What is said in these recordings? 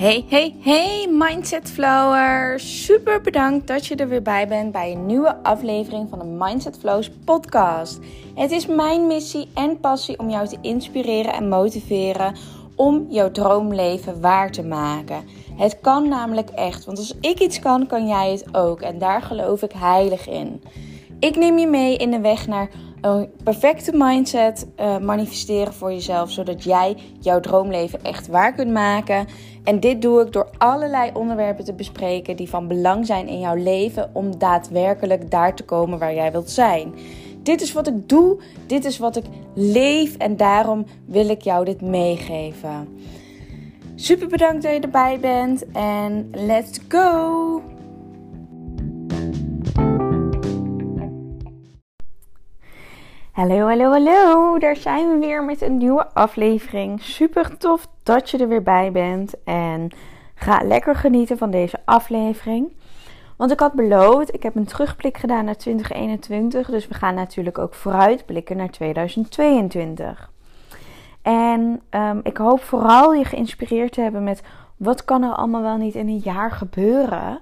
Hey, hey, hey, Mindset Flower. Super bedankt dat je er weer bij bent bij een nieuwe aflevering van de Mindset Flows podcast. Het is mijn missie en passie om jou te inspireren en motiveren om jouw droomleven waar te maken. Het kan namelijk echt, want als ik iets kan, kan jij het ook. En daar geloof ik heilig in. Ik neem je mee in de weg naar een perfecte mindset uh, manifesteren voor jezelf, zodat jij jouw droomleven echt waar kunt maken. En dit doe ik door allerlei onderwerpen te bespreken die van belang zijn in jouw leven om daadwerkelijk daar te komen waar jij wilt zijn. Dit is wat ik doe, dit is wat ik leef en daarom wil ik jou dit meegeven. Super bedankt dat je erbij bent en let's go! Hallo, hallo, hallo. Daar zijn we weer met een nieuwe aflevering. Super tof dat je er weer bij bent. En ga lekker genieten van deze aflevering. Want ik had beloofd, ik heb een terugblik gedaan naar 2021. Dus we gaan natuurlijk ook vooruitblikken naar 2022. En um, ik hoop vooral je geïnspireerd te hebben met wat kan er allemaal wel niet in een jaar gebeuren.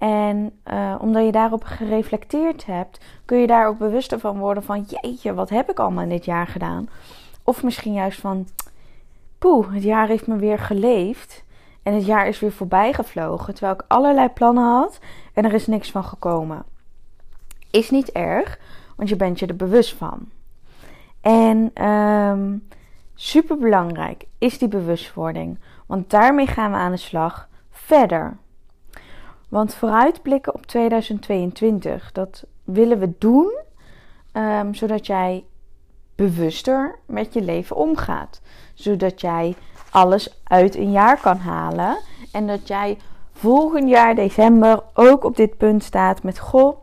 En uh, omdat je daarop gereflecteerd hebt, kun je daar ook bewuster van worden van jeetje, wat heb ik allemaal in dit jaar gedaan? Of misschien juist van poeh, het jaar heeft me weer geleefd en het jaar is weer voorbij gevlogen, terwijl ik allerlei plannen had en er is niks van gekomen. Is niet erg, want je bent je er bewust van. En um, super belangrijk is die bewustwording, want daarmee gaan we aan de slag verder. Want vooruitblikken op 2022, dat willen we doen um, zodat jij bewuster met je leven omgaat. Zodat jij alles uit een jaar kan halen. En dat jij volgend jaar december ook op dit punt staat met: Goh,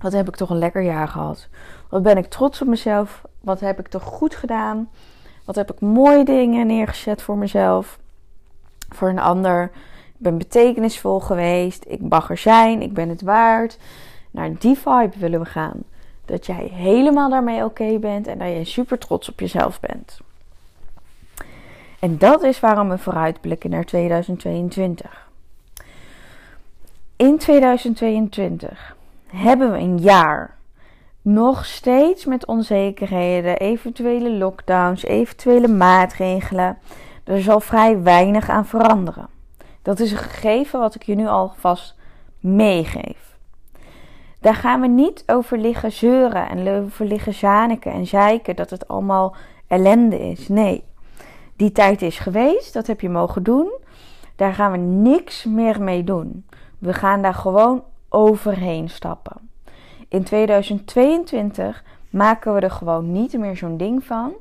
wat heb ik toch een lekker jaar gehad? Wat ben ik trots op mezelf? Wat heb ik toch goed gedaan? Wat heb ik mooie dingen neergezet voor mezelf? Voor een ander ben betekenisvol geweest. Ik mag er zijn. Ik ben het waard. Naar die vibe willen we gaan. Dat jij helemaal daarmee oké bent en dat je super trots op jezelf bent. En dat is waarom we vooruitblikken naar 2022. In 2022 hebben we een jaar nog steeds met onzekerheden, eventuele lockdowns, eventuele maatregelen. Er zal vrij weinig aan veranderen. Dat is een gegeven wat ik je nu alvast meegeef. Daar gaan we niet over liggen zeuren en over liggen zaniken en zeiken dat het allemaal ellende is. Nee, die tijd is geweest, dat heb je mogen doen. Daar gaan we niks meer mee doen. We gaan daar gewoon overheen stappen. In 2022 maken we er gewoon niet meer zo'n ding van.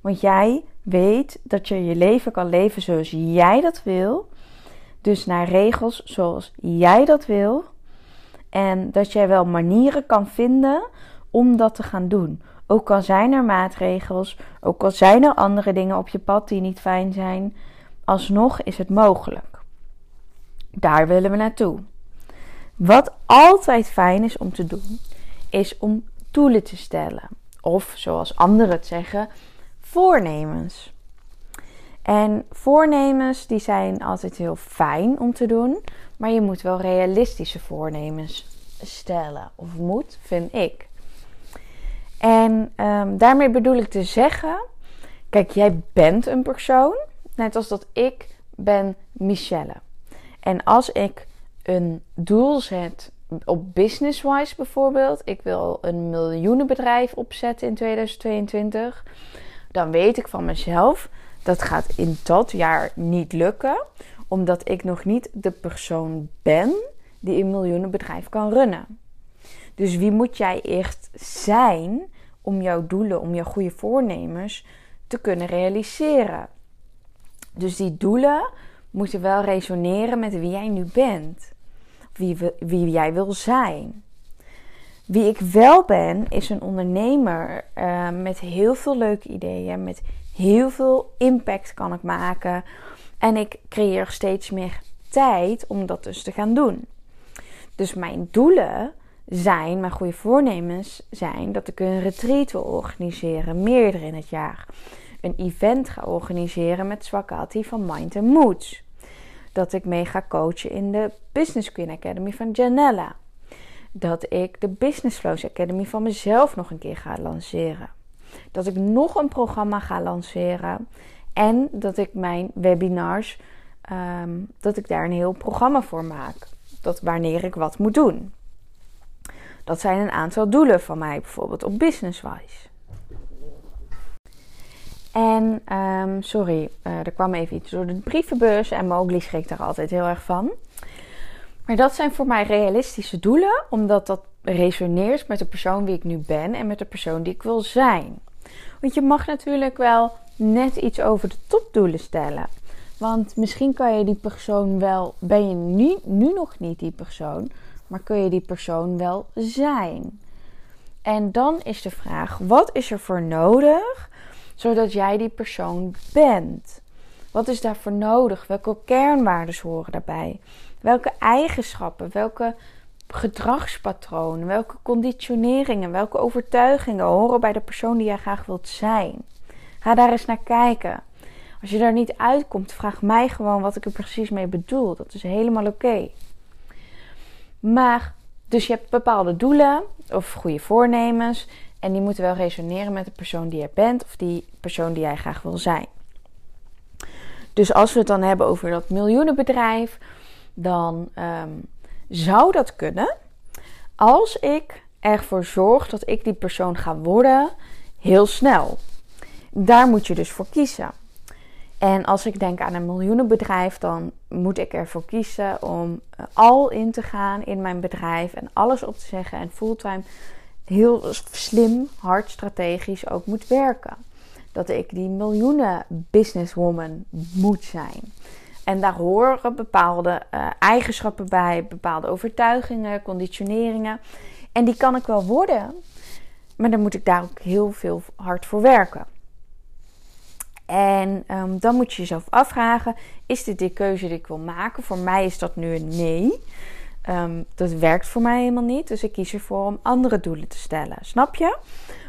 Want jij weet dat je je leven kan leven zoals jij dat wil. Dus naar regels zoals jij dat wil. En dat jij wel manieren kan vinden om dat te gaan doen. Ook al zijn er maatregels, ook al zijn er andere dingen op je pad die niet fijn zijn, alsnog is het mogelijk. Daar willen we naartoe. Wat altijd fijn is om te doen, is om doelen te stellen. Of zoals anderen het zeggen, voornemens. En voornemens die zijn altijd heel fijn om te doen, maar je moet wel realistische voornemens stellen. Of moet, vind ik. En um, daarmee bedoel ik te zeggen: kijk, jij bent een persoon, net als dat ik ben Michelle. En als ik een doel zet op business-wise bijvoorbeeld, ik wil een miljoenenbedrijf opzetten in 2022, dan weet ik van mezelf dat gaat in dat jaar niet lukken, omdat ik nog niet de persoon ben die een miljoenenbedrijf kan runnen. Dus wie moet jij echt zijn om jouw doelen, om jouw goede voornemens te kunnen realiseren? Dus die doelen moeten wel resoneren met wie jij nu bent, wie, wie jij wil zijn. Wie ik wel ben, is een ondernemer uh, met heel veel leuke ideeën, met heel veel impact kan ik maken. En ik creëer steeds meer tijd om dat dus te gaan doen. Dus mijn doelen zijn, mijn goede voornemens zijn dat ik een retreat wil organiseren, meerdere in het jaar. Een event ga organiseren met Swakati van Mind and Moods. dat ik mee ga coachen in de Business Queen Academy van Janella. Dat ik de Business Flows Academy van mezelf nog een keer ga lanceren. Dat ik nog een programma ga lanceren. En dat ik mijn webinars, ehm, dat ik daar een heel programma voor maak. Dat wanneer ik wat moet doen. Dat zijn een aantal doelen van mij, bijvoorbeeld op businesswise. En, um, sorry, uh, er kwam even iets door de brievenbus en Mowgli schrikt daar altijd heel erg van. Maar dat zijn voor mij realistische doelen, omdat dat resoneert met de persoon wie ik nu ben en met de persoon die ik wil zijn. Want je mag natuurlijk wel net iets over de topdoelen stellen. Want misschien kan je die persoon wel, ben je nu, nu nog niet die persoon, maar kun je die persoon wel zijn. En dan is de vraag: wat is er voor nodig zodat jij die persoon bent? Wat is daarvoor nodig? Welke kernwaarden horen daarbij? Welke eigenschappen, welke gedragspatronen, welke conditioneringen, welke overtuigingen horen bij de persoon die jij graag wilt zijn? Ga daar eens naar kijken. Als je daar niet uitkomt, vraag mij gewoon wat ik er precies mee bedoel. Dat is helemaal oké. Maar, dus je hebt bepaalde doelen of goede voornemens. En die moeten wel resoneren met de persoon die je bent of die persoon die jij graag wil zijn. Dus als we het dan hebben over dat miljoenenbedrijf, dan ehm, zou dat kunnen als ik ervoor zorg dat ik die persoon ga worden heel snel. Daar moet je dus voor kiezen. En als ik denk aan een miljoenenbedrijf, dan moet ik ervoor kiezen om eh, al in te gaan in mijn bedrijf en alles op te zeggen en fulltime heel slim, hard, strategisch ook moet werken. Dat ik die miljoenen businesswoman moet zijn. En daar horen bepaalde uh, eigenschappen bij, bepaalde overtuigingen, conditioneringen. En die kan ik wel worden, maar dan moet ik daar ook heel veel hard voor werken. En um, dan moet je jezelf afvragen: is dit de keuze die ik wil maken? Voor mij is dat nu een nee. Um, dat werkt voor mij helemaal niet. Dus ik kies ervoor om andere doelen te stellen. Snap je?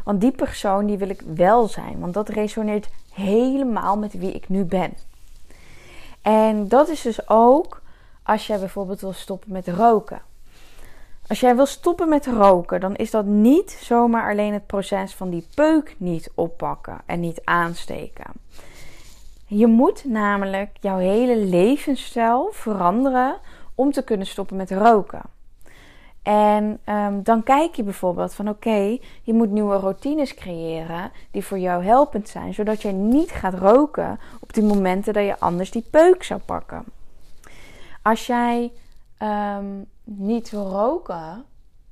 Want die persoon die wil ik wel zijn. Want dat resoneert helemaal met wie ik nu ben. En dat is dus ook als jij bijvoorbeeld wil stoppen met roken. Als jij wil stoppen met roken, dan is dat niet zomaar alleen het proces van die peuk niet oppakken en niet aansteken. Je moet namelijk jouw hele levensstijl veranderen om te kunnen stoppen met roken. En um, dan kijk je bijvoorbeeld van oké, je moet nieuwe routines creëren die voor jou helpend zijn, zodat je niet gaat roken op die momenten dat je anders die peuk zou pakken. Als jij um, niet wil roken,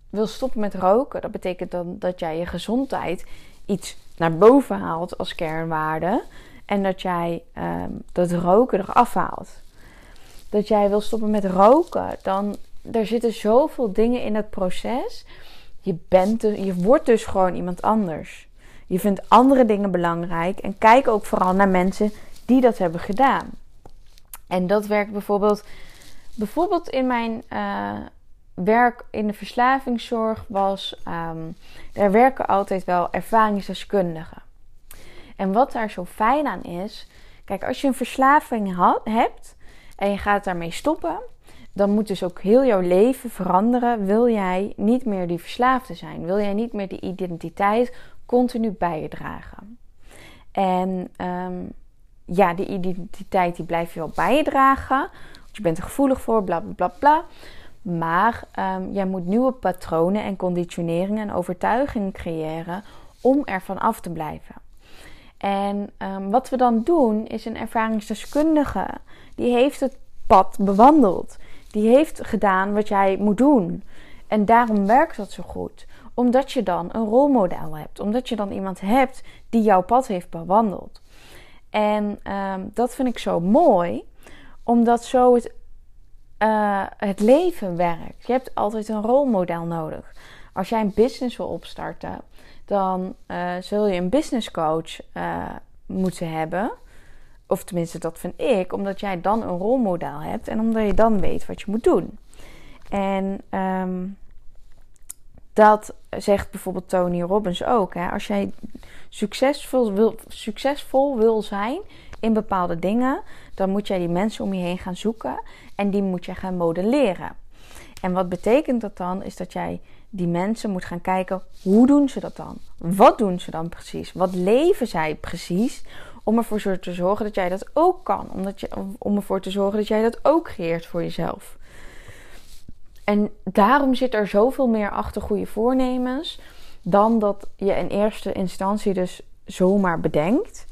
wil stoppen met roken, dat betekent dan dat jij je gezondheid iets naar boven haalt als kernwaarde en dat jij um, dat roken eraf haalt. Dat jij wil stoppen met roken, dan er zitten zoveel dingen in het proces. Je, bent dus, je wordt dus gewoon iemand anders. Je vindt andere dingen belangrijk en kijk ook vooral naar mensen die dat hebben gedaan. En dat werkt bijvoorbeeld, bijvoorbeeld in mijn uh, werk in de verslavingszorg was, um, daar werken altijd wel ervaringsdeskundigen. En wat daar zo fijn aan is, kijk, als je een verslaving had, hebt en je gaat daarmee stoppen, dan moet dus ook heel jouw leven veranderen. Wil jij niet meer die verslaafde zijn? Wil jij niet meer die identiteit continu bij je dragen? En um, ja, die identiteit die blijf je wel bij je dragen. Want je bent er gevoelig voor, bla bla bla. Maar um, jij moet nieuwe patronen en conditioneringen en overtuigingen creëren om ervan af te blijven. En um, wat we dan doen, is een ervaringsdeskundige die heeft het pad bewandeld die heeft gedaan wat jij moet doen. En daarom werkt dat zo goed. Omdat je dan een rolmodel hebt. Omdat je dan iemand hebt die jouw pad heeft bewandeld. En um, dat vind ik zo mooi. Omdat zo het, uh, het leven werkt. Je hebt altijd een rolmodel nodig. Als jij een business wil opstarten, dan uh, zul je een business coach uh, moeten hebben. Of tenminste, dat vind ik, omdat jij dan een rolmodel hebt en omdat je dan weet wat je moet doen. En um, dat zegt bijvoorbeeld Tony Robbins ook. Hè? Als jij succesvol wil, succesvol wil zijn in bepaalde dingen, dan moet jij die mensen om je heen gaan zoeken en die moet je gaan modelleren. En wat betekent dat dan? Is dat jij die mensen moet gaan kijken, hoe doen ze dat dan? Wat doen ze dan precies? Wat leven zij precies? Om ervoor te zorgen dat jij dat ook kan. Omdat je, om ervoor te zorgen dat jij dat ook creëert voor jezelf. En daarom zit er zoveel meer achter goede voornemens. Dan dat je in eerste instantie dus zomaar bedenkt.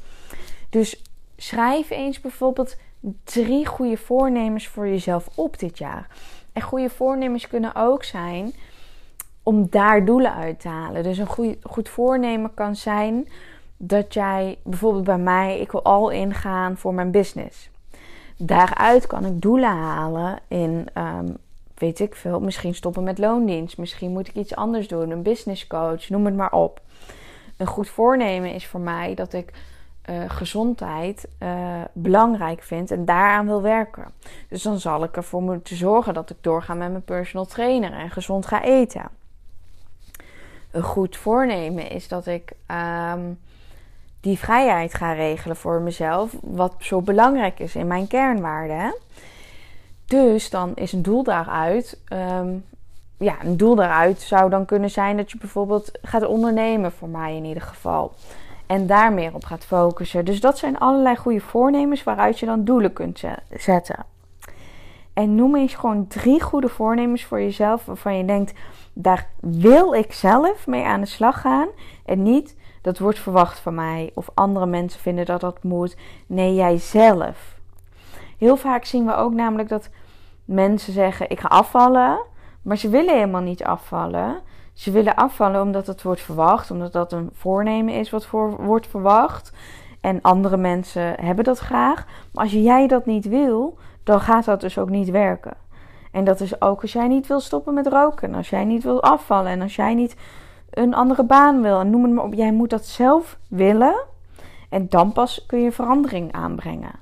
Dus schrijf eens bijvoorbeeld drie goede voornemens voor jezelf op dit jaar. En goede voornemens kunnen ook zijn om daar doelen uit te halen. Dus een goed, goed voornemen kan zijn dat jij bijvoorbeeld bij mij, ik wil al ingaan voor mijn business. Daaruit kan ik doelen halen in, ehm, weet ik veel, misschien stoppen met loondienst. Misschien moet ik iets anders doen, een business coach, noem het maar op. Een goed voornemen is voor mij dat ik uh, gezondheid uh, belangrijk vind en daaraan wil werken. Dus dan zal ik ervoor moeten zorgen dat ik doorga met mijn personal trainer en gezond ga eten. Een goed voornemen is dat ik um, die vrijheid ga regelen voor mezelf, wat zo belangrijk is in mijn kernwaarden. Dus dan is een doel daaruit. Um, ja, een doel daaruit zou dan kunnen zijn dat je bijvoorbeeld gaat ondernemen, voor mij in ieder geval. En daar meer op gaat focussen. Dus dat zijn allerlei goede voornemens waaruit je dan doelen kunt zetten. En noem eens gewoon drie goede voornemens voor jezelf waarvan je denkt: daar wil ik zelf mee aan de slag gaan. En niet dat wordt verwacht van mij of andere mensen vinden dat dat moet. Nee, jij zelf. Heel vaak zien we ook namelijk dat mensen zeggen: ik ga afvallen, maar ze willen helemaal niet afvallen. Ze willen afvallen omdat het wordt verwacht, omdat dat een voornemen is wat voor, wordt verwacht. En andere mensen hebben dat graag. Maar als jij dat niet wil, dan gaat dat dus ook niet werken. En dat is ook als jij niet wil stoppen met roken, als jij niet wil afvallen en als jij niet een andere baan wil. En noem het maar op, jij moet dat zelf willen. En dan pas kun je verandering aanbrengen.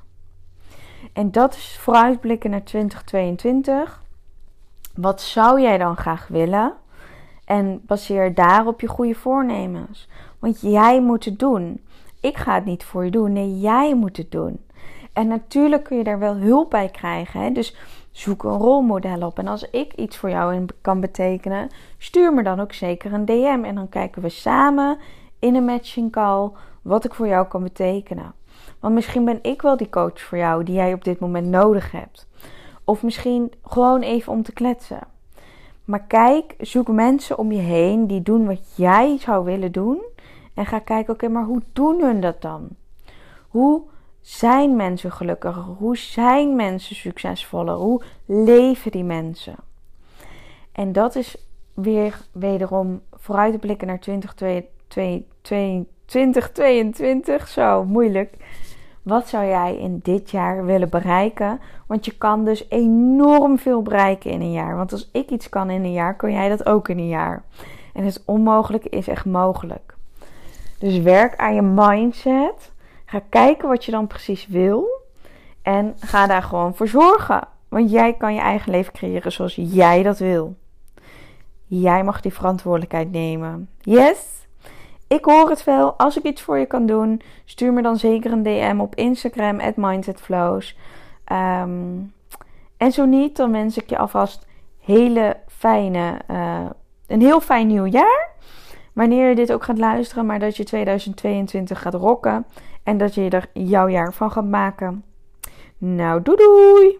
En dat is vooruitblikken naar 2022. Wat zou jij dan graag willen? En baseer daarop je goede voornemens. Want jij moet het doen. Ik ga het niet voor je doen. Nee, jij moet het doen. En natuurlijk kun je daar wel hulp bij krijgen. Hè? Dus zoek een rolmodel op. En als ik iets voor jou kan betekenen, stuur me dan ook zeker een DM. En dan kijken we samen in een matching call wat ik voor jou kan betekenen. Want misschien ben ik wel die coach voor jou die jij op dit moment nodig hebt. Of misschien gewoon even om te kletsen. Maar kijk, zoek mensen om je heen die doen wat jij zou willen doen. En ga kijken, oké, maar hoe doen hun dat dan? Hoe zijn mensen gelukkiger? Hoe zijn mensen succesvoller? Hoe leven die mensen? En dat is weer wederom vooruit te blikken naar 2022. Zo moeilijk. Wat zou jij in dit jaar willen bereiken? Want je kan dus enorm veel bereiken in een jaar. Want als ik iets kan in een jaar, kun jij dat ook in een jaar. En het onmogelijke is echt mogelijk. Dus werk aan je mindset. Ga kijken wat je dan precies wil. En ga daar gewoon voor zorgen. Want jij kan je eigen leven creëren zoals jij dat wil. Jij mag die verantwoordelijkheid nemen. Yes? Ik hoor het wel. Als ik iets voor je kan doen, stuur me dan zeker een DM op Instagram, at MindsetFlows. Ehm, en zo niet, dan wens ik je alvast hele fijne, uh, een heel fijn nieuw jaar. Wanneer je dit ook gaat luisteren, maar dat je 2022 gaat rocken. En dat je er jouw jaar van gaat maken. Nou, doei doei!